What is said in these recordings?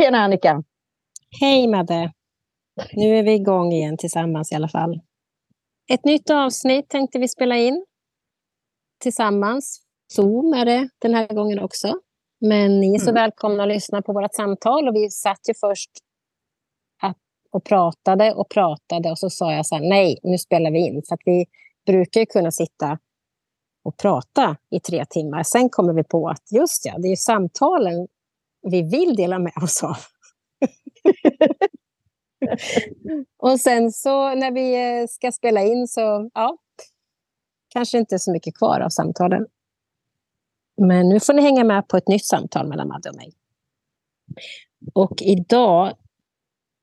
Tjena Annika! Hej Madde! Nu är vi igång igen tillsammans i alla fall. Ett nytt avsnitt tänkte vi spela in tillsammans. Zoom är det den här gången också. Men ni är så mm. välkomna att lyssna på vårt samtal. Och vi satt ju först att, och pratade och pratade och så sa jag så här, nej, nu spelar vi in. För att vi brukar ju kunna sitta och prata i tre timmar. Sen kommer vi på att just ja, det är samtalen vi vill dela med oss av. och sen så när vi eh, ska spela in så, ja, kanske inte så mycket kvar av samtalen. Men nu får ni hänga med på ett nytt samtal mellan Madde och mig. Och idag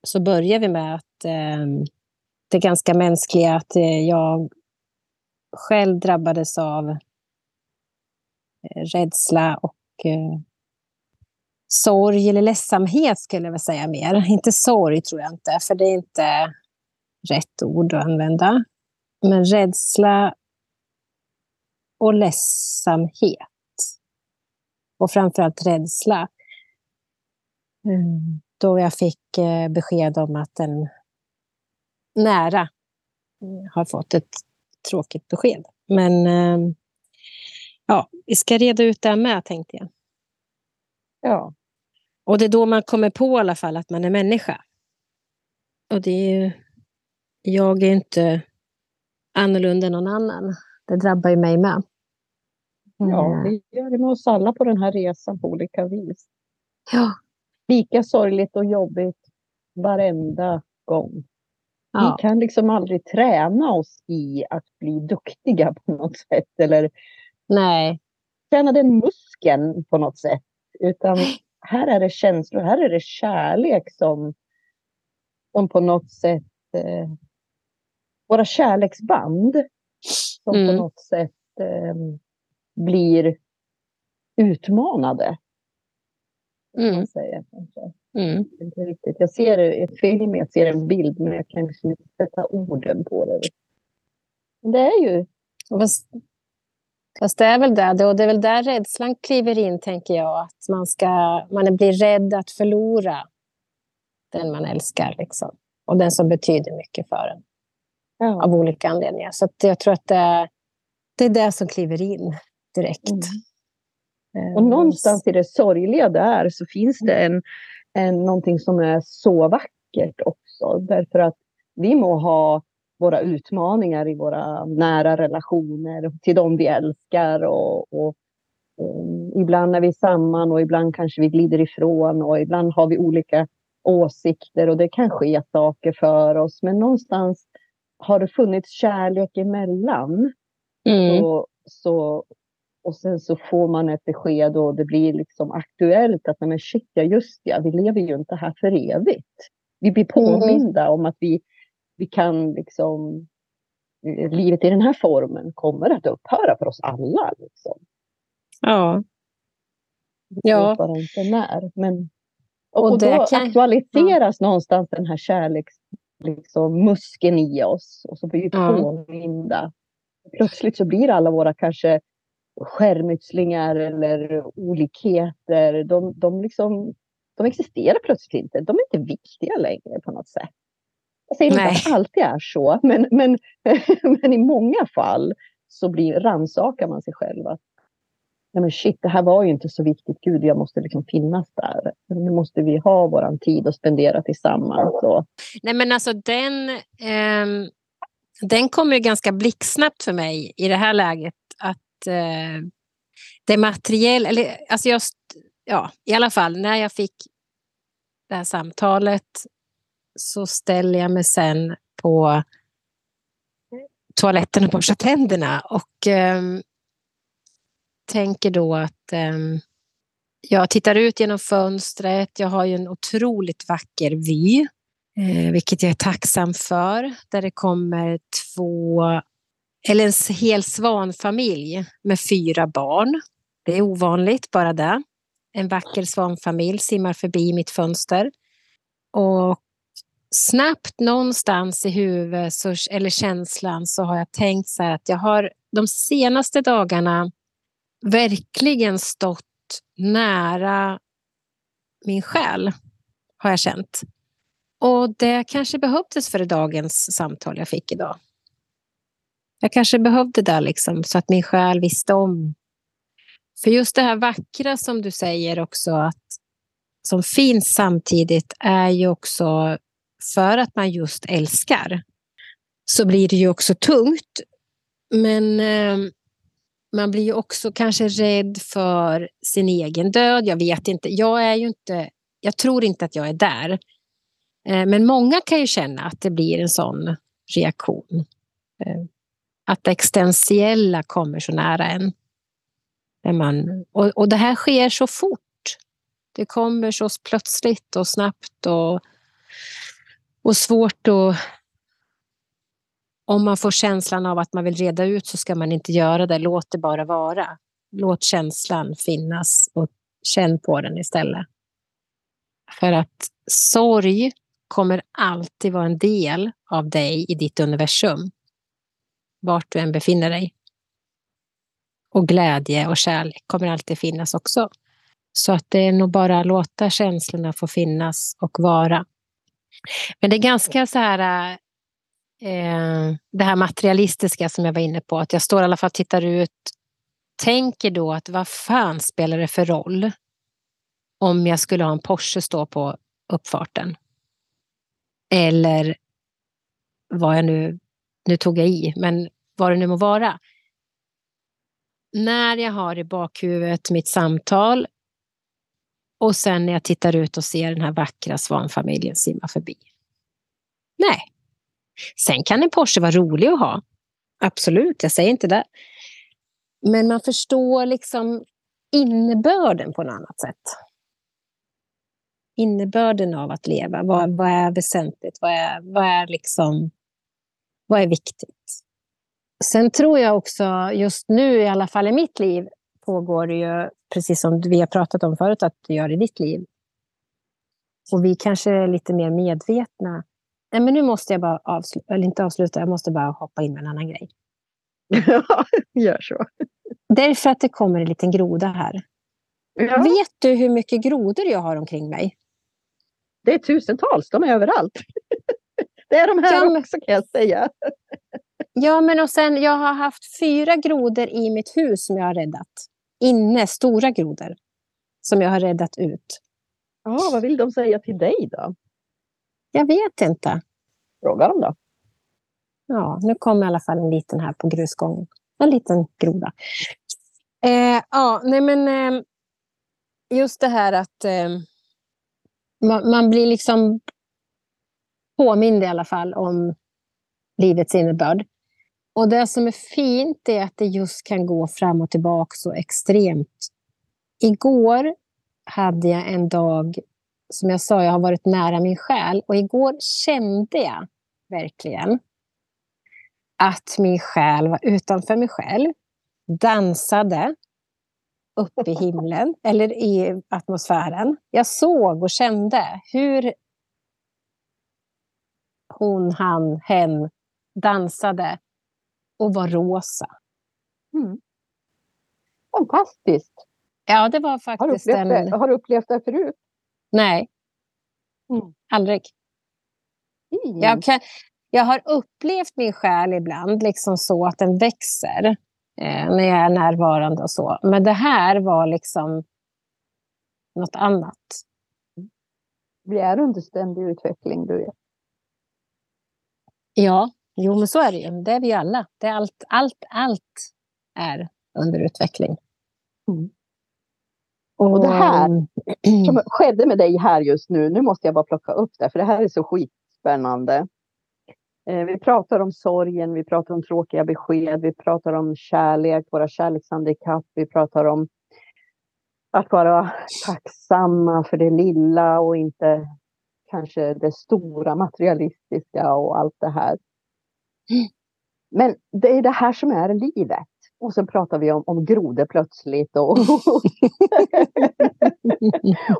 så börjar vi med att eh, det ganska mänskliga att eh, jag själv drabbades av eh, rädsla och eh, sorg eller ledsamhet skulle jag väl säga mer. Inte sorg tror jag inte, för det är inte rätt ord att använda. Men rädsla och ledsamhet. Och framförallt rädsla. Mm. Då jag fick eh, besked om att en nära har fått ett tråkigt besked. Men ehm, ja, vi ska reda ut det med, tänkte jag. Ja. Och det är då man kommer på i alla fall att man är människa. Och det är ju, jag är inte annorlunda än någon annan. Det drabbar ju mig med. Ja, det gör det med oss alla på den här resan på olika vis. Ja. Lika sorgligt och jobbigt varenda gång. Ja. Vi kan liksom aldrig träna oss i att bli duktiga på något sätt eller Nej. träna den muskeln på något sätt. Utan här är det känslor, här är det kärlek som, som på något sätt eh, våra kärleksband som mm. på något sätt eh, blir utmanade. Mm. Säger, mm. Inte riktigt. Jag ser ett film, jag ser en bild, men jag kan liksom inte sätta orden på det. Det är ju... Fast, fast det är väl det, och det är väl där rädslan kliver in, tänker jag. Att man, ska, man blir rädd att förlora den man älskar, liksom. och den som betyder mycket för en. Ja. Av olika anledningar. Så jag tror att det, det är det som kliver in direkt. Mm. Och någonstans i det sorgliga där så finns det en, en, någonting som är så vackert också. Därför att vi må ha våra utmaningar i våra nära relationer till de vi älskar. Och, och um, ibland är vi samman och ibland kanske vi glider ifrån och ibland har vi olika åsikter och det kan ske saker för oss. Men någonstans har det funnits kärlek emellan. Mm. Så, så och sen så får man ett besked och det blir liksom aktuellt att nej men shit, ja just ja, vi lever ju inte här för evigt. Vi blir mm. påminda mm. om att vi, vi kan liksom, livet i den här formen kommer att upphöra för oss alla. Liksom. Ja. Ja. Bara inte när. Men, och, och då kan... aktualiseras ja. någonstans den här kärleks, liksom, i oss. Och så blir vi ja. påminda. Plötsligt så blir alla våra kanske skärmytslingar eller olikheter. De, de, liksom, de existerar plötsligt inte. De är inte viktiga längre på något sätt. Jag säger inte att det alltid är så, men, men, men i många fall så blir, rannsakar man sig själv. Att, Nej men shit, det här var ju inte så viktigt. Gud, jag måste liksom finnas där. Nu måste vi ha vår tid och spendera tillsammans. Och... Nej men alltså den, eh, den kommer ju ganska blixtsnabbt för mig i det här läget. Att eh, det materiella, eller alltså jag, ja, i alla fall när jag fick det här samtalet så ställer jag mig sen på toaletten och borstar tänderna och eh, tänker då att eh, jag tittar ut genom fönstret. Jag har ju en otroligt vacker vy, eh, vilket jag är tacksam för. Där det kommer två eller en hel svanfamilj med fyra barn. Det är ovanligt, bara det. En vacker svanfamilj simmar förbi mitt fönster. Och snabbt någonstans i huvudet så, eller känslan så har jag tänkt så här att jag har de senaste dagarna verkligen stått nära min själ. har jag känt. Och det kanske behövdes för dagens samtal jag fick idag. Jag kanske behövde det liksom, så att min själ visste om. För just det här vackra som du säger också, att som finns samtidigt är ju också för att man just älskar så blir det ju också tungt. Men eh, man blir ju också kanske rädd för sin egen död. Jag vet inte. Jag är ju inte. Jag tror inte att jag är där. Eh, men många kan ju känna att det blir en sån reaktion. Eh, att det existentiella kommer så nära en. Man, och, och det här sker så fort. Det kommer så plötsligt och snabbt och, och svårt att om man får känslan av att man vill reda ut så ska man inte göra det. Låt det bara vara. Låt känslan finnas och känn på den istället. För att sorg kommer alltid vara en del av dig i ditt universum. Vart du än befinner dig. Och glädje och kärlek kommer alltid finnas också. Så att det är nog bara att låta känslorna få finnas och vara. Men det är ganska så här eh, det här materialistiska som jag var inne på, att jag står i alla fall och tittar ut, tänker då att vad fan spelar det för roll om jag skulle ha en Porsche stå på uppfarten? Eller vad jag nu, nu tog jag i, men vad det nu må vara. När jag har i bakhuvudet mitt samtal och sen när jag tittar ut och ser den här vackra svanfamiljen simma förbi. Nej, Sen kan en Porsche vara rolig att ha. Absolut, jag säger inte det. Men man förstår liksom innebörden på något annat sätt. Innebörden av att leva. Vad, vad är väsentligt? Vad är, vad, är liksom, vad är viktigt? Sen tror jag också, just nu i alla fall i mitt liv, pågår det ju, precis som vi har pratat om förut, att du gör i ditt liv. Och vi kanske är lite mer medvetna Nej, men nu måste jag bara avsluta, eller inte avsluta, jag måste bara hoppa in med en annan grej. Ja, gör så. Därför att det kommer en liten groda här. Ja. Vet du hur mycket grodor jag har omkring mig? Det är tusentals, de är överallt. Det är de här ja, också kan jag säga. Ja, men och sen jag har haft fyra grodor i mitt hus som jag har räddat. Inne, stora grodor. Som jag har räddat ut. Ja, vad vill de säga till dig då? Jag vet inte. Fråga dem då. Ja, nu kom i alla fall en liten här på grusgången. En liten groda. Eh, ja, nej men eh, just det här att eh, man, man, blir liksom påmind i alla fall om livets innebörd. Och det som är fint är att det just kan gå fram och tillbaka så extremt. Igår hade jag en dag som jag sa, jag har varit nära min själ. Och igår kände jag verkligen att min själ var utanför mig själv, dansade uppe i himlen, eller i atmosfären. Jag såg och kände hur hon, han, hen dansade och var rosa. Mm. Fantastiskt! Ja, det var faktiskt har en... Det? Har du upplevt det förut? Nej, mm. aldrig. Mm. Jag, kan, jag har upplevt min själ ibland liksom så att den växer eh, när jag är närvarande och så. Men det här var liksom något annat. Vi är under ständig utveckling, du vet. Ja, jo men så är det ju. Det är vi alla. Det är allt, allt, allt är under utveckling. Mm. Och det här som skedde med dig här just nu, nu måste jag bara plocka upp det, för det här är så skitspännande. Eh, vi pratar om sorgen, vi pratar om tråkiga besked, vi pratar om kärlek, våra kärlekshandikapp, vi pratar om att vara tacksamma för det lilla och inte kanske det stora materialistiska och allt det här. Men det är det här som är livet. Och så pratar vi om, om grodor plötsligt och,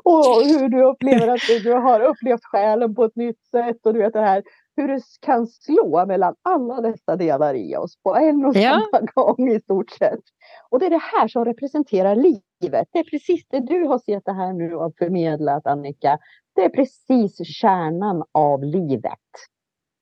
och hur du upplever att du, du har upplevt själen på ett nytt sätt och du vet det här hur det kan slå mellan alla dessa delar i oss på en och ja. samma gång i stort sett. Och det är det här som representerar livet. Det är precis det du har sett det här nu och förmedlat Annika. det är precis kärnan av livet.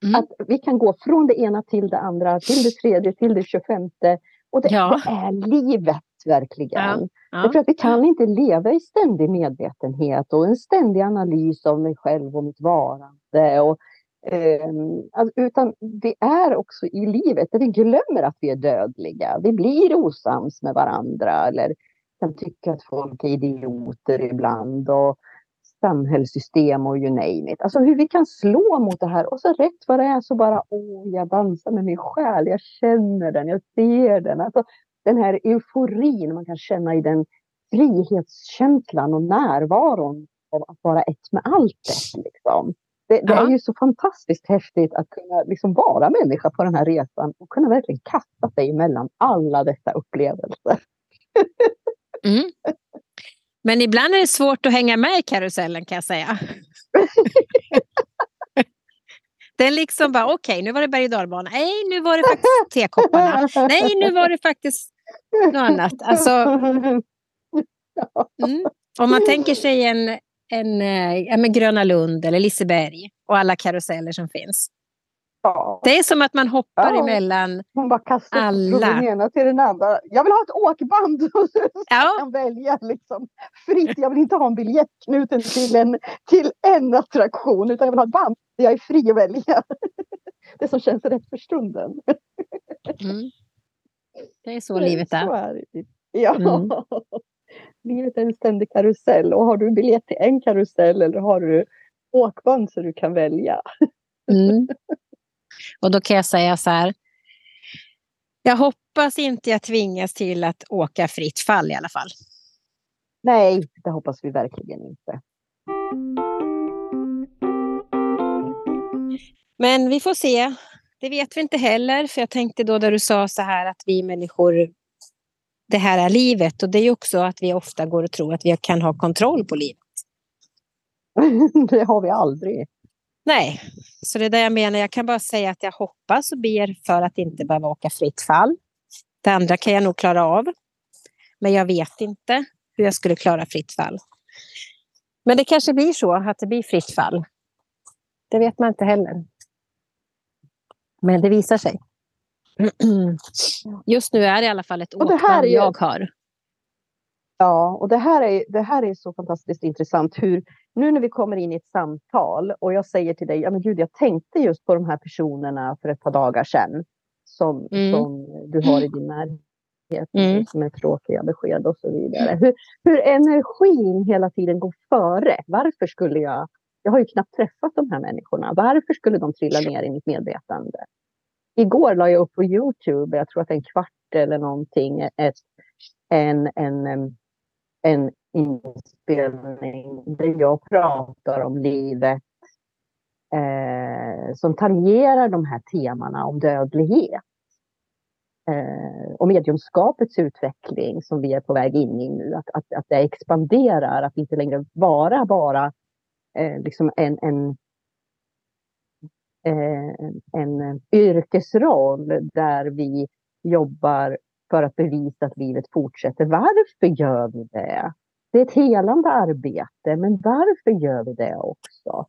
Mm. Att vi kan gå från det ena till det andra, till det tredje, till det tjugofemte. Och det, ja. det är livet verkligen. Ja. Ja. Att vi kan inte leva i ständig medvetenhet och en ständig analys av mig själv och mitt varande. Och, eh, utan vi är också i livet där vi glömmer att vi är dödliga. Vi blir osams med varandra eller kan tycka att folk är idioter ibland. Och, samhällssystem och you name it. Alltså hur vi kan slå mot det här och så rätt vad det är så bara, åh, jag dansar med min själ, jag känner den, jag ser den. Alltså, den här euforin man kan känna i den frihetskänslan och närvaron av att vara ett med allt. Liksom. Det, det är ju så fantastiskt häftigt att kunna liksom vara människa på den här resan och kunna verkligen kasta sig mellan alla dessa upplevelser. Mm. Men ibland är det svårt att hänga med i karusellen kan jag säga. Den liksom bara, okej, okay, nu var det berg och dalbana. Nej, nu var det faktiskt tekopparna. Nej, nu var det faktiskt något annat. Alltså, mm. Om man tänker sig en, en, en eh, Gröna Lund eller Liseberg och alla karuseller som finns. Ja. Det är som att man hoppar ja. emellan Hon bara kastar alla. från den ena till den andra. Jag vill ha ett åkband så ja. kan välja liksom, fritt. Jag vill inte ha en biljett knuten till en, till en attraktion utan jag vill ha ett band jag är fri att välja. Det som känns rätt för stunden. Mm. Det är så livet är. Så är. Ja. Mm. Livet är en ständig karusell och har du biljett till en karusell eller har du åkband så du kan välja. Mm. Och då kan jag säga så här. Jag hoppas inte jag tvingas till att åka fritt fall i alla fall. Nej, det hoppas vi verkligen inte. Men vi får se. Det vet vi inte heller, för jag tänkte då där du sa så här att vi människor, det här är livet och det är också att vi ofta går och tror att vi kan ha kontroll på livet. det har vi aldrig. Nej, så det är det jag menar. Jag kan bara säga att jag hoppas och ber för att inte behöva åka fritt fall. Det andra kan jag nog klara av. Men jag vet inte hur jag skulle klara fritt fall. Men det kanske blir så att det blir fritt fall. Det vet man inte heller. Men det visar sig. Just nu är det i alla fall ett åkband jag har. Ja, och det här, är, det här är så fantastiskt intressant. Hur, nu när vi kommer in i ett samtal och jag säger till dig, ja men gud, jag tänkte just på de här personerna för ett par dagar sedan. Som, mm. som du har i din närhet, mm. som är tråkiga besked och så vidare. Hur, hur energin hela tiden går före. Varför skulle jag, jag har ju knappt träffat de här människorna. Varför skulle de trilla ner i mitt medvetande? Igår la jag upp på Youtube, jag tror att en kvart eller någonting, ett, en, en en inspelning där jag pratar om livet eh, som tangerar de här temana om dödlighet. Eh, och mediumskapets utveckling som vi är på väg in i nu, att, att, att det expanderar, att inte längre vara bara eh, liksom en, en, eh, en yrkesroll där vi jobbar för att bevisa att livet fortsätter. Varför gör vi det? Det är ett helande arbete, men varför gör vi det också?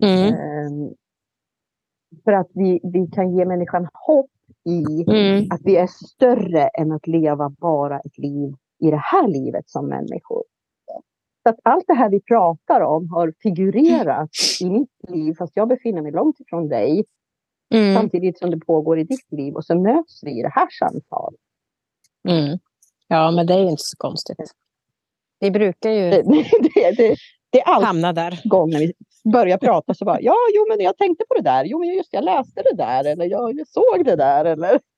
Mm. Um, för att vi, vi kan ge människan hopp i mm. att vi är större än att leva bara ett liv i det här livet som människor. Så att allt det här vi pratar om har figurerat i mitt liv, fast jag befinner mig långt ifrån dig. Mm. Samtidigt som det pågår i ditt liv och så möts vi i det här samtalet. Mm. Ja, men det är ju inte så konstigt. Vi brukar ju det, det, det, det är allt hamna där. gång när vi börjar prata så bara, ja, jo, men jag tänkte på det där. Jo, men just jag läste det där eller jag, såg det där eller.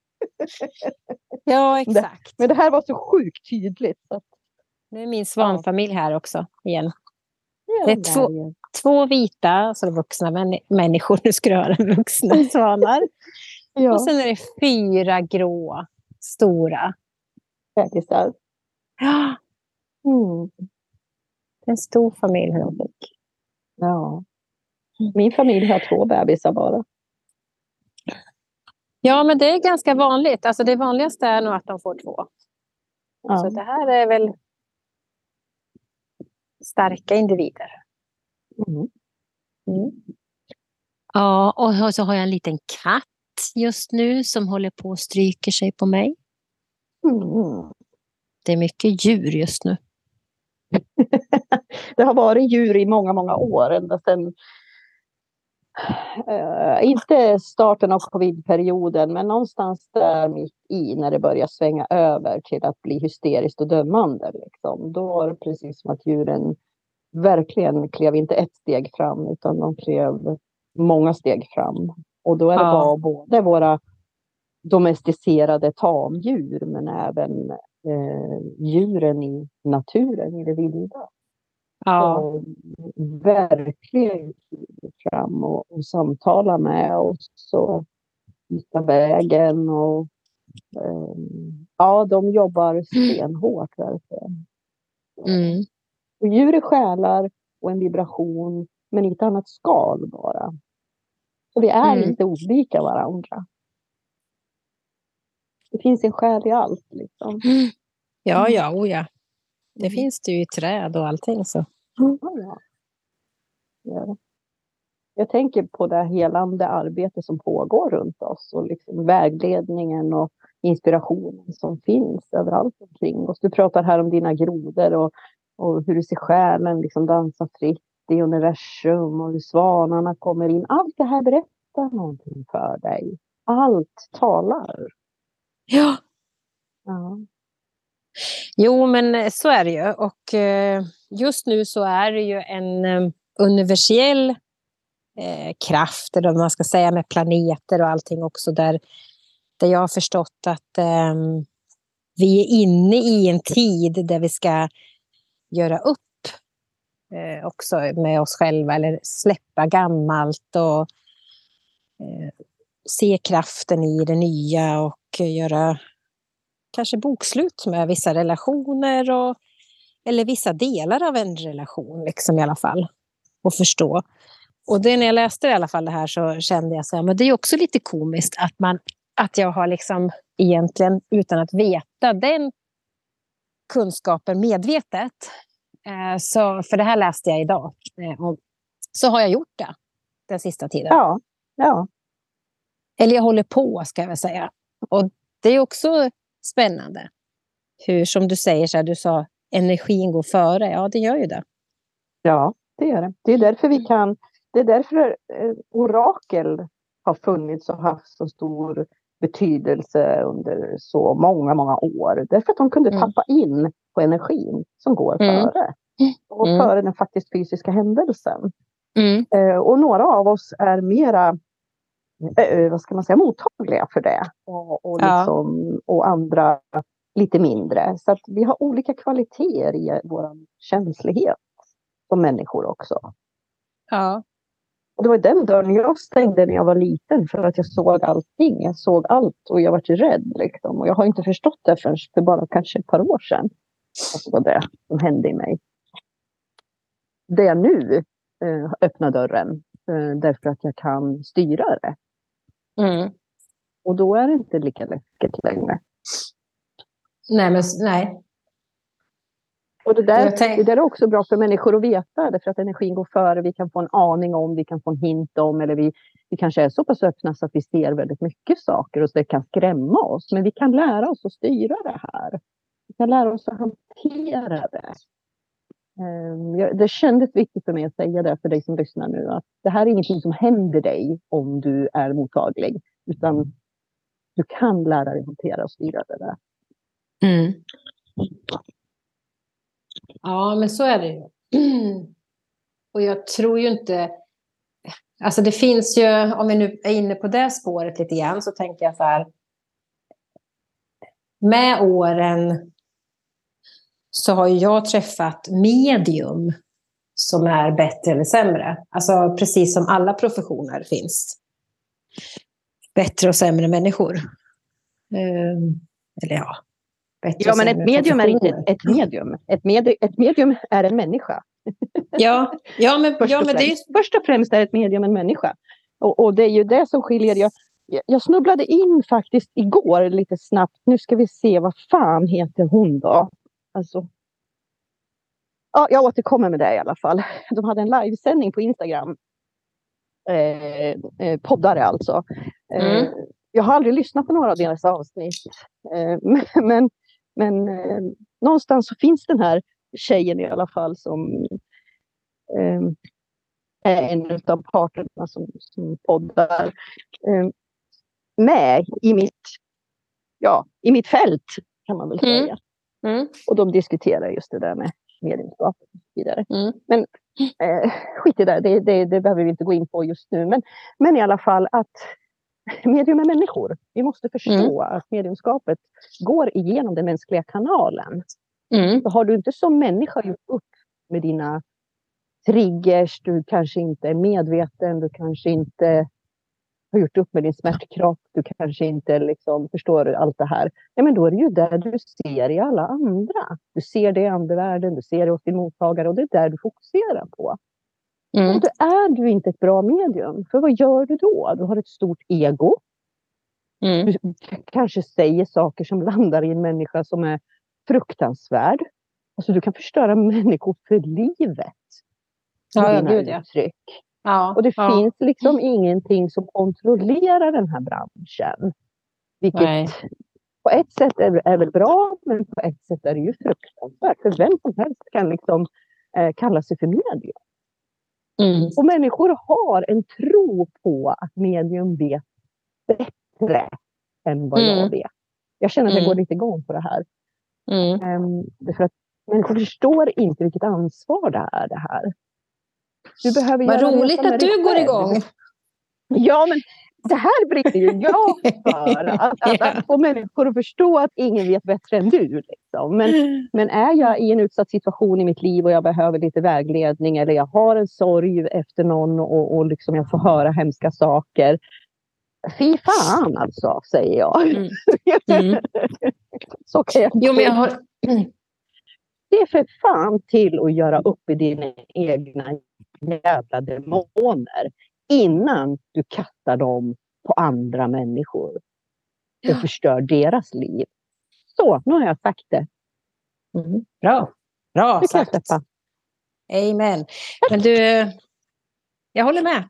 Ja, exakt. men det här var så sjukt tydligt. Så. Nu är min svanfamilj här också igen. Det är två, två vita, alltså vuxna män, människor, nu ska du höra, vuxna svanar. ja. Och sen är det fyra grå stora. Bebisar. Ja. Mm. Det är en stor familj de fick. Ja. Min familj har två bebisar bara. Ja, men det är ganska vanligt. Alltså det vanligaste är nog att de får två. Ja. Så det här är väl starka individer. Mm. Mm. Ja, och så har jag en liten katt just nu som håller på och stryker sig på mig. Mm. Det är mycket djur just nu. det har varit djur i många, många år. Ända sedan, uh, inte starten av covidperioden, men någonstans där mitt i när det börjar svänga över till att bli hysteriskt och dömande. Liksom. Då var det precis som att djuren verkligen klev inte ett steg fram utan de klev många steg fram. Och då är det ja. bara både våra domesticerade tamdjur men även eh, djuren i naturen, i det vilda. Ja. Och verkligen fram och, och samtala med oss och hitta vägen. Och, eh, ja, de jobbar stenhårt verkligen. Mm. Och djur är själar och en vibration, men i ett annat skal bara. Så vi är mm. inte olika varandra. Det finns en själ i allt. Liksom. Mm. Ja, ja, oh ja. Det mm. finns det ju i träd och allting. Så. Ja. ja. Jag tänker på det helande arbete som pågår runt oss och liksom vägledningen och inspirationen som finns överallt omkring oss. Du pratar här om dina grodor och, och hur du ser själen liksom dansa fritt i universum och hur svanarna kommer in. Allt det här berättar någonting för dig. Allt talar. Ja. ja. Jo, men så är det ju. Och eh, just nu så är det ju en eh, universell eh, kraft, eller vad man ska säga, med planeter och allting också, där, där jag har förstått att eh, vi är inne i en tid där vi ska göra upp eh, också med oss själva, eller släppa gammalt och eh, se kraften i det nya och göra kanske bokslut med vissa relationer och, eller vissa delar av en relation liksom i alla fall. Och förstå. Och det, när jag läste i alla fall det här så kände jag så här, men det är också lite komiskt att, man, att jag har liksom egentligen utan att veta den kunskapen medvetet. Eh, så, för det här läste jag idag. Eh, och så har jag gjort det den sista tiden. Ja. ja. Eller jag håller på, ska jag väl säga. Och det är också spännande. Hur, som du säger, så här, du sa energin går före. Ja, det gör ju det. Ja, det gör det. Det är därför vi kan... Det är därför eh, orakel har funnits och haft så stor betydelse under så många, många år. Därför att de kunde mm. tappa in på energin som går mm. före. Och mm. före den faktiskt fysiska händelsen. Mm. Eh, och några av oss är mera äh, vad ska man säga, mottagliga för det. Och, och, liksom, ja. och andra lite mindre. Så att vi har olika kvaliteter i vår känslighet som människor också. Ja. Och det var den dörren jag stängde när jag var liten för att jag såg allting. Jag såg allt och jag var rädd. Liksom. Och jag har inte förstått det förrän för bara kanske ett par år sedan. Det var det som hände i mig. Det jag nu eh, öppnar dörren eh, därför att jag kan styra det. Mm. Och då är det inte lika läskigt längre. Nej, men nej. Och det där, det där är också bra för människor att veta, därför att energin går före. Vi kan få en aning om, vi kan få en hint om, eller vi, vi kanske är så pass öppna så att vi ser väldigt mycket saker och så det kan skrämma oss. Men vi kan lära oss att styra det här. Vi kan lära oss att hantera det. Ehm, det kändes viktigt för mig att säga det för dig som lyssnar nu. Att det här är ingenting som händer dig om du är mottaglig. Utan du kan lära dig hantera och styra det där. Mm. Ja, men så är det ju. Och jag tror ju inte... Alltså det finns ju, om vi nu är inne på det spåret lite grann, så tänker jag så här. Med åren så har jag träffat medium som är bättre eller sämre. Alltså precis som alla professioner finns. Bättre och sämre människor. Um, eller ja, Ja, men ett medium är inte ett medium. Ett, med, ett medium är en människa. Ja, ja men, först, ja, men det är... först och främst är ett medium en människa. Och, och det är ju det som skiljer. Jag, jag snubblade in faktiskt igår lite snabbt. Nu ska vi se, vad fan heter hon då? Alltså, ja, jag återkommer med det i alla fall. De hade en livesändning på Instagram. Eh, eh, poddare alltså. Eh, mm. Jag har aldrig lyssnat på några av deras avsnitt. Eh, men men, men eh, någonstans så finns den här tjejen i alla fall som eh, är en av parterna som, som poddar med i mitt, ja, i mitt fält kan man väl mm. säga. Mm. Mm. Och de diskuterar just det där med medlemskap och så vidare. Mm. Men eh, skit i det, det, det, det, behöver vi inte gå in på just nu. Men, men i alla fall att medium är människor. Vi måste förstå mm. att mediumskapet går igenom den mänskliga kanalen. Mm. Så har du inte som människa gjort upp med dina triggers, du kanske inte är medveten, du kanske inte har gjort upp med din smärtkropp, du kanske inte liksom förstår allt det här. Ja, men då är det ju det du ser i alla andra. Du ser det i andevärlden, du ser det hos din mottagare och det är där du fokuserar på. Mm. Och då är du inte ett bra medium, för vad gör du då? Du har ett stort ego. Mm. Du kanske säger saker som landar i en människa som är fruktansvärd. Alltså du kan förstöra människor för livet. Ja, ja, gud, ja. Uttryck. Ja, och det ja. finns liksom ingenting som kontrollerar den här branschen. Vilket Nej. på ett sätt är, är väl bra, men på ett sätt är det ju fruktansvärt. För vem som helst kan liksom eh, kalla sig för medium. Mm. Och människor har en tro på att medium vet bättre än vad mm. jag vet. Jag känner att jag mm. går lite igång på det här. Mm. Um, för att människor förstår inte vilket ansvar det är det här. Du behöver Vad roligt att du går igång. Ja, men det här brinner ju jag för. Att, att, att, få människor att förstå att ingen vet bättre än du. Liksom. Men, men är jag i en utsatt situation i mitt liv och jag behöver lite vägledning eller jag har en sorg efter någon och, och liksom jag får höra hemska saker. Fy fan alltså, säger jag. Mm. Mm. Så kan jag jo, men jag har... Det är för fan till att göra upp i dina egna jävla demoner innan du kastar dem på andra människor och ja. förstör deras liv. Så, nu har jag sagt det. Mm. Bra. Bra det sagt. Jag Amen. Men du, jag håller med.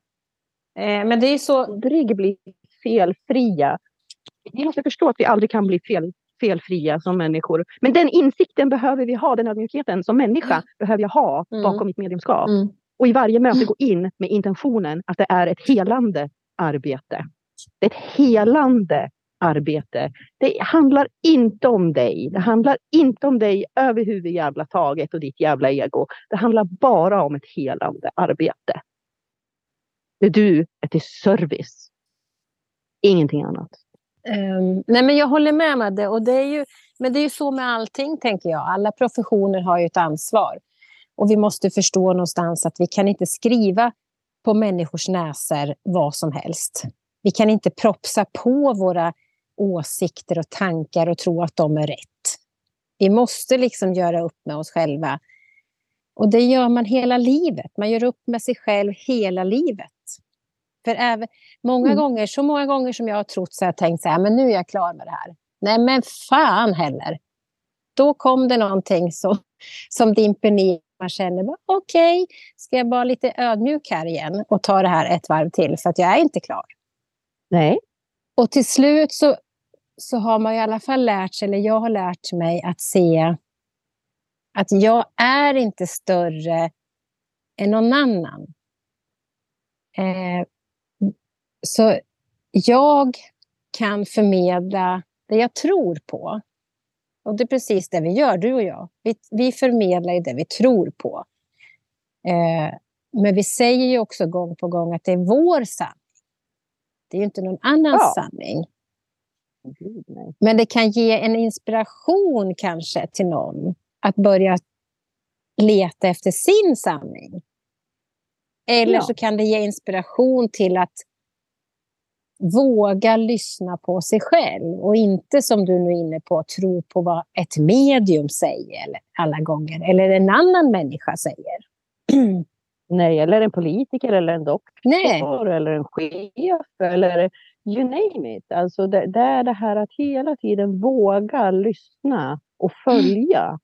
Eh, men det är så... Aldrig bli felfria. Vi måste förstå att vi aldrig kan bli fel, felfria som människor. Men den insikten behöver vi ha, den ödmjukheten som människa mm. behöver jag ha bakom mm. mitt medlemskap. Mm. Och i varje möte gå in med intentionen att det är ett helande arbete. Det är ett helande arbete. Det handlar inte om dig. Det handlar inte om dig överhuvud jävla taget och ditt jävla ego. Det handlar bara om ett helande arbete. Det du är till service. Ingenting annat. Um, nej men jag håller med Madde. Och det är ju, men det är ju så med allting, tänker jag. Alla professioner har ju ett ansvar. Och vi måste förstå någonstans att vi kan inte skriva på människors näsor vad som helst. Vi kan inte propsa på våra åsikter och tankar och tro att de är rätt. Vi måste liksom göra upp med oss själva. Och det gör man hela livet. Man gör upp med sig själv hela livet. För även, många mm. gånger, så många gånger som jag har trott så har jag tänkt så här, men nu är jag klar med det här. Nej men fan heller. Då kom det någonting så, som dimper ner man känner okej, okay, ska jag vara lite ödmjuk här igen och ta det här ett varv till för att jag är inte klar. Nej. Och till slut så, så har man i alla fall lärt sig, eller jag har lärt mig att se att jag är inte större än någon annan. Eh, så jag kan förmedla det jag tror på. Och det är precis det vi gör, du och jag. Vi, vi förmedlar det vi tror på. Eh, men vi säger ju också gång på gång att det är vår sanning. Det är ju inte någon annans ja. sanning. Men det kan ge en inspiration kanske till någon att börja leta efter sin sanning. Eller ja. så kan det ge inspiration till att våga lyssna på sig själv och inte som du nu är inne på, tro på vad ett medium säger alla gånger eller en annan människa säger. Nej, eller en politiker eller en doktor Nej. eller en chef eller you name it. Alltså det, det, är det här att hela tiden våga lyssna och följa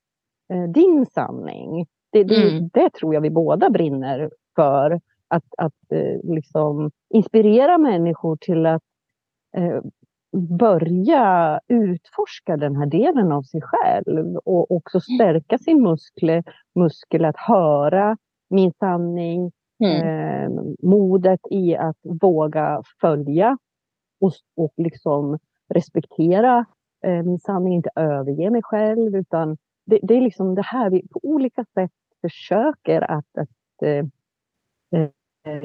mm. din sanning. Det, det, mm. det tror jag vi båda brinner för. Att, att eh, liksom inspirera människor till att eh, börja utforska den här delen av sig själv och också stärka sin muskel, muskel att höra min sanning, mm. eh, modet i att våga följa och, och liksom respektera eh, min sanning, inte överge mig själv utan det, det, är liksom det här vi på olika sätt försöker att, att eh, eh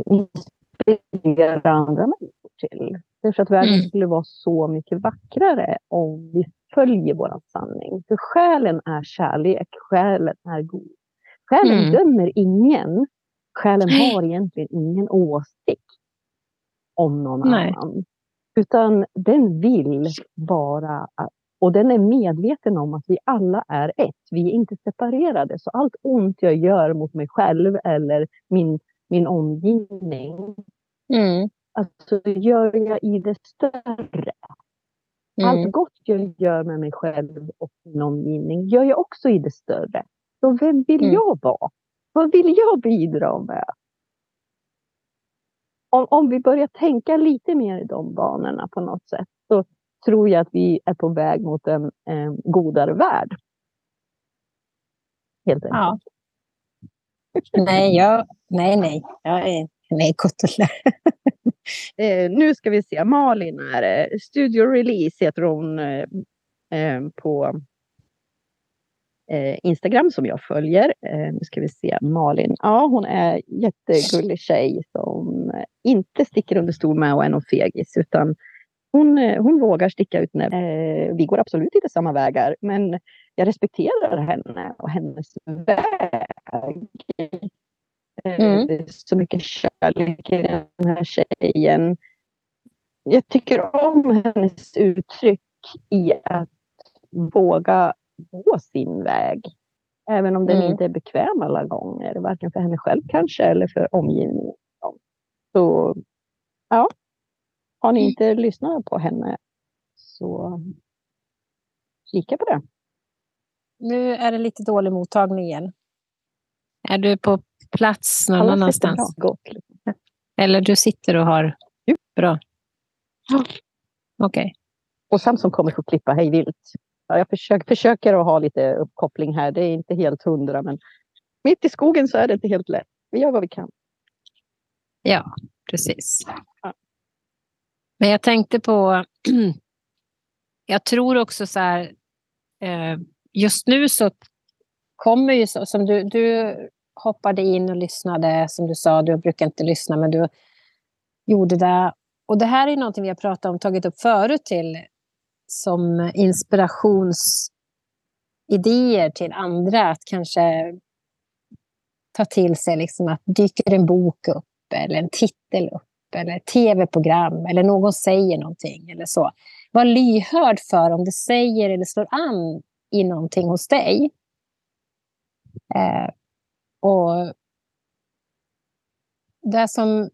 inspirera andra människor till. Därför att världen mm. skulle vara så mycket vackrare om vi följer vår sanning. För själen är kärlek, själen är god. Själen mm. dömer ingen. Själen har egentligen ingen åsikt om någon Nej. annan. Utan den vill bara, och den är medveten om att vi alla är ett. Vi är inte separerade. Så allt ont jag gör mot mig själv eller min, min omgivning, mm. alltså gör jag i det större. Mm. Allt gott jag gör med mig själv och min omgivning gör jag också i det större. Så vem vill mm. jag vara? Vad vill jag bidra med? Om, om vi börjar tänka lite mer i de banorna på något sätt så tror jag att vi är på väg mot en, en godare värld. Helt enkelt. Ja nej, jag, nej, nej. Jag är nej, gott eh, Nu ska vi se. Malin är. Eh, studio Release heter hon eh, eh, på eh, Instagram som jag följer. Eh, nu ska vi se, Malin. Ja, hon är jättegullig tjej som inte sticker under stol med och är någon fegis, utan hon, eh, hon vågar sticka ut. När, eh, vi går absolut inte samma vägar, men jag respekterar henne och hennes väg. Eh, mm. Det är så mycket kärlek i den här tjejen. Jag tycker om hennes uttryck i att våga gå sin väg. Även om den mm. inte är bekväm alla gånger, varken för henne själv kanske eller för omgivningen. Så ja, har ni inte lyssnat på henne så kika på det. Nu är det lite dålig mottagning igen. Är du på plats någon Alla annanstans? Gott. Eller du sitter och har... Jo. Bra. Okej. Okay. Och Samson kommer få klippa hej vilt. Ja, jag försöker, försöker att ha lite uppkoppling här. Det är inte helt hundra, men mitt i skogen så är det inte helt lätt. Vi gör vad vi kan. Ja, precis. Ja. Men jag tänkte på... jag tror också så här... Eh, just nu så kommer ju så, som du, du hoppade in och lyssnade, som du sa, du brukar inte lyssna, men du gjorde det. Och det här är någonting vi har pratat om, tagit upp förut till som inspirationsidéer till andra. Att kanske ta till sig liksom att dyker en bok upp eller en titel upp eller ett tv-program eller någon säger någonting eller så. Var lyhörd för om det säger eller slår an i någonting hos dig. Eh, och det som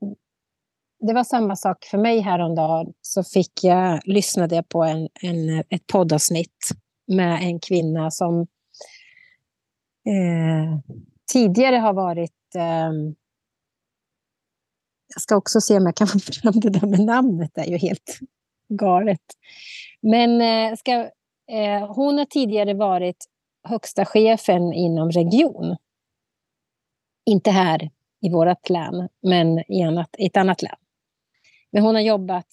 det var samma sak för mig häromdagen. Så fick jag, lyssnade jag på en, en, ett poddavsnitt med en kvinna som eh, tidigare har varit... Eh, jag ska också se om jag kan få fram det där med namnet. Det är ju helt galet. Men eh, ska, eh, hon har tidigare varit högsta chefen inom region. Inte här i vårt län, men i, annat, i ett annat län. Men hon har jobbat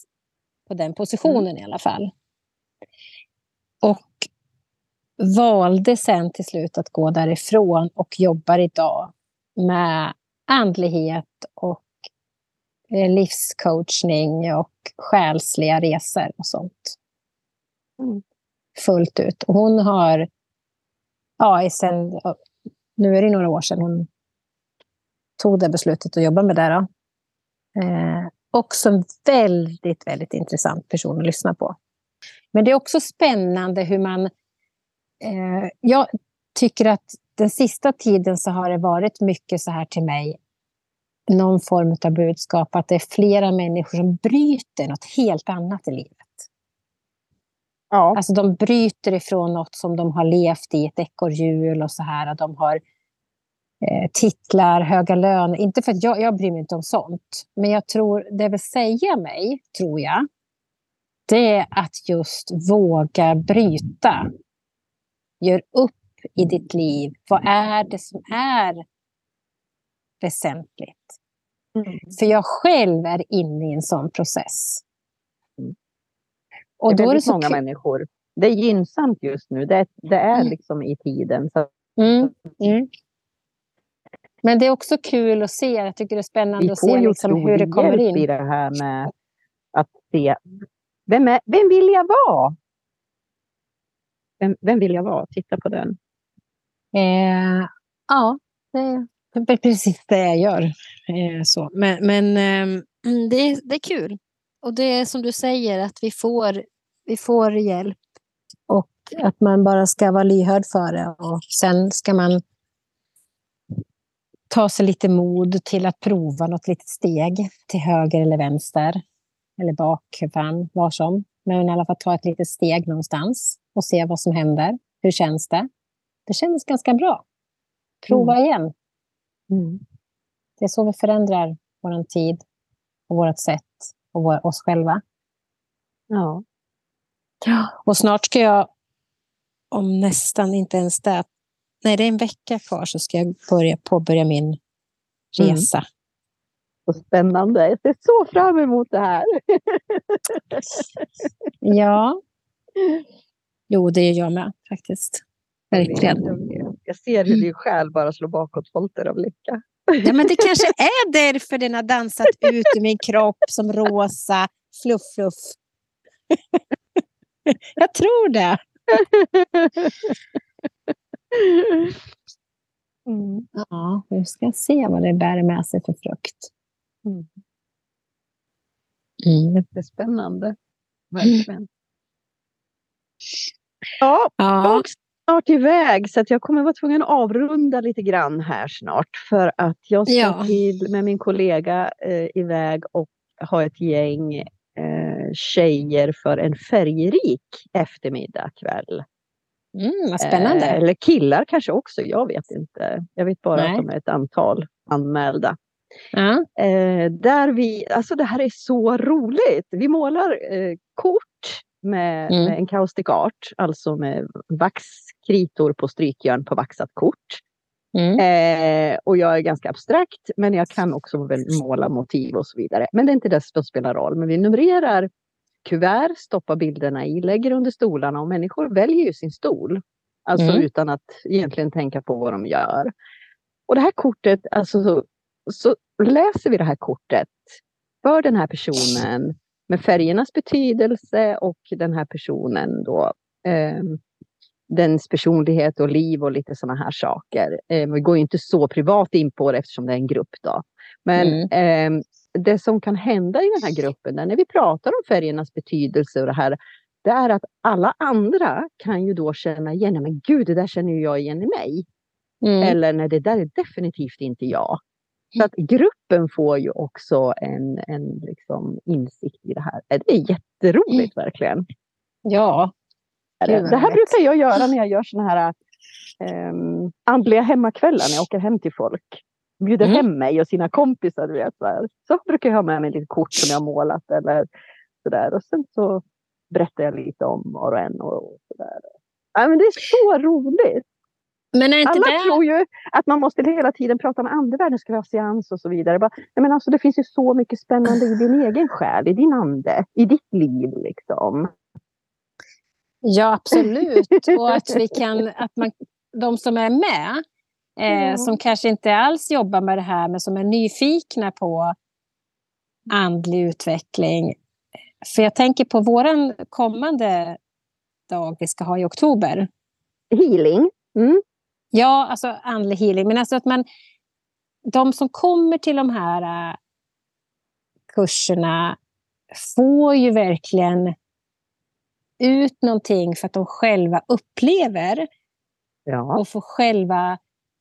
på den positionen mm. i alla fall. Och valde sen till slut att gå därifrån och jobbar idag med andlighet och eh, livscoachning och själsliga resor och sånt. Mm. Fullt ut. Och hon har, ja, sen, nu är det några år sedan hon tog det beslutet att jobba med det. Då. Eh, också en väldigt, väldigt intressant person att lyssna på. Men det är också spännande hur man... Eh, jag tycker att den sista tiden så har det varit mycket så här till mig, någon form av budskap, att det är flera människor som bryter något helt annat i livet. Ja. Alltså de bryter ifrån något som de har levt i, ett ekorrhjul och så här. De har eh, titlar, höga löner. Inte för att jag, jag bryr mig inte om sånt. Men jag tror, det vill säga mig, tror jag, det är att just våga bryta. Gör upp i ditt liv. Vad är det som är väsentligt? Mm. För jag själv är inne i en sån process. Och det är väldigt är många människor. Det är gynnsamt just nu. Det, det är mm. liksom i tiden. Så... Mm. Mm. Men det är också kul att se. Jag tycker det är spännande att se liksom hur det kommer in. i det här med att se vem, är, vem vill jag vara? Vem, vem vill jag vara? Titta på den. Eh, ja, det är precis det jag gör. Eh, så. Men, men eh, det, är, det är kul. Och det är som du säger, att vi får, vi får hjälp. Och att man bara ska vara lyhörd för det. Och sen ska man ta sig lite mod till att prova något litet steg till höger eller vänster. Eller bak, fram, var som. Men i alla fall ta ett litet steg någonstans och se vad som händer. Hur känns det? Det känns ganska bra. Prova mm. igen. Mm. Det är så vi förändrar vår tid och vårt sätt och vår, oss själva. Ja. Och snart ska jag, om nästan inte ens det, nej det är en vecka kvar så ska jag börja, påbörja min mm. resa. Mm. Så spännande. Jag ser så fram emot det här. ja. Jo, det är jag med faktiskt. Verkligen. Jag ser hur din själ bara slår bakåtvolter av lycka. Ja, men det kanske är därför den har dansat ut i min kropp som rosa fluff, fluff. Jag tror det. Mm. Ja, vi ska se vad det bär med sig för frukt. Mm. Mm. Jättespännande. Verkligen. Ja, ja. och snart iväg så att jag kommer vara tvungen att avrunda lite grann här snart för att jag ska ja. till med min kollega eh, iväg och ha ett gäng eh, tjejer för en färgrik eftermiddag kväll. Mm, vad spännande. Eh, eller killar kanske också, jag vet inte. Jag vet bara Nej. att de är ett antal anmälda. Ja. Eh, där vi, alltså det här är så roligt. Vi målar eh, kort med, mm. med en kaustik art, alltså med vaxkritor på strykjärn på vaxat kort. Mm. Eh, och jag är ganska abstrakt, men jag kan också väl måla motiv och så vidare. Men det är inte det som spelar roll. Men vi numrerar kuvert, stoppar bilderna i, lägger under stolarna och människor väljer ju sin stol. Alltså mm. utan att egentligen tänka på vad de gör. Och det här kortet, alltså så, så läser vi det här kortet för den här personen med färgernas betydelse och den här personen då eh, dens personlighet och liv och lite sådana här saker. Eh, vi går inte så privat in på det eftersom det är en grupp då. Men mm. eh, det som kan hända i den här gruppen, när vi pratar om färgernas betydelse och det här, det är att alla andra kan ju då känna igen, men gud, det där känner ju jag igen i mig. Mm. Eller nej, det där är definitivt inte jag. Så att gruppen får ju också en, en liksom insikt i det här. Det är jätteroligt mm. verkligen. Ja. Det här brukar jag göra när jag gör såna här um, andliga hemmakvällar när jag åker hem till folk. Bjuder mm. hem mig och sina kompisar. Du vet, så, så brukar jag ha med mig lite kort som jag har målat. Eller sådär. Och sen så berättar jag lite om var och en. Och, sådär. Ja, men det är så roligt. Men Alla det... tror ju att man måste hela tiden prata med andevärlden, ska vi ha seans och så vidare. Bara, men alltså, det finns ju så mycket spännande i din egen själ, i din ande, i ditt liv. Liksom. Ja, absolut. Och att, vi kan, att man, de som är med, eh, som kanske inte alls jobbar med det här, men som är nyfikna på andlig utveckling. För jag tänker på vår kommande dag vi ska ha i oktober. Healing. Mm. Ja, alltså andlig healing. Men alltså att man, de som kommer till de här uh, kurserna får ju verkligen ut någonting för att de själva upplever ja. och får själva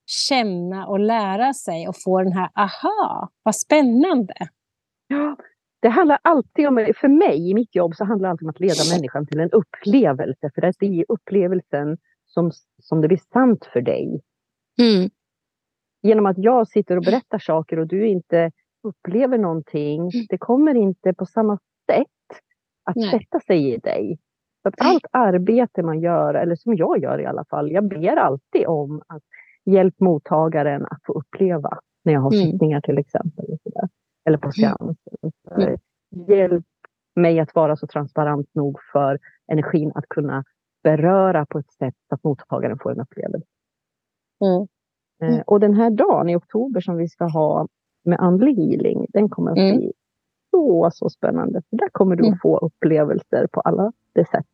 känna och lära sig och få den här aha, vad spännande. Ja, det handlar alltid om, för mig i mitt jobb så handlar det alltid om att leda människan till en upplevelse. För att det är upplevelsen som, som det blir sant för dig. Mm. genom att jag sitter och berättar saker och du inte upplever någonting, mm. det kommer inte på samma sätt att Nej. sätta sig i dig. Så att allt arbete man gör, eller som jag gör i alla fall, jag ber alltid om att hjälp mottagaren att få uppleva när jag har mm. sittningar till exempel. Eller på mm. seans. Mm. Hjälp mig att vara så transparent nog för energin att kunna beröra på ett sätt så att mottagaren får en upplevelse. Mm. Eh, mm. Och den här dagen i oktober som vi ska ha med andlig healing, den kommer att mm. bli så, så spännande. För där kommer du att mm. få upplevelser på alla de sätt.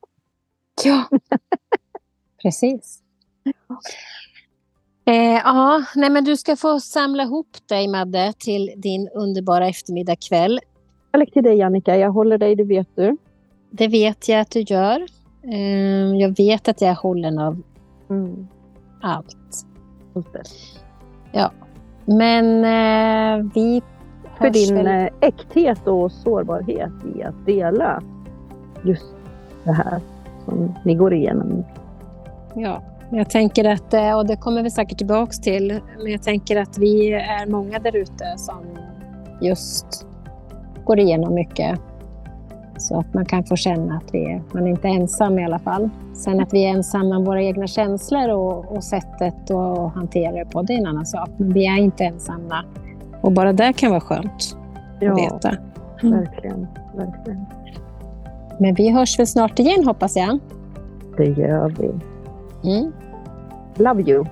Ja, precis. Eh, ja, nej men du ska få samla ihop dig Madde till din underbara eftermiddag kväll. Kärlek till dig Annika, jag håller dig, det vet du. Det vet jag att du gör. Eh, jag vet att jag är hållen av mm. allt. Ja, men eh, vi För din väl... Eh, äkthet och sårbarhet i att dela just det här som ni går igenom. Ja, jag tänker att, eh, och det kommer vi säkert tillbaks till, men jag tänker att vi är många där ute som just går igenom mycket. Så att man kan få känna att vi är, man är inte ensam i alla fall. Sen att vi är ensamma om våra egna känslor och, och sättet att hantera det på, det är en annan sak. Men vi är inte ensamma. Och bara det kan vara skönt ja, att veta. Mm. Verkligen, verkligen. Men vi hörs väl snart igen hoppas jag. Det gör vi. Mm. Love you.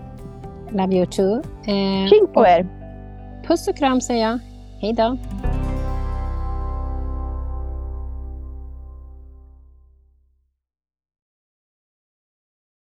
Love you too. Eh, Tjing på er! Puss och kram säger jag. Hej då.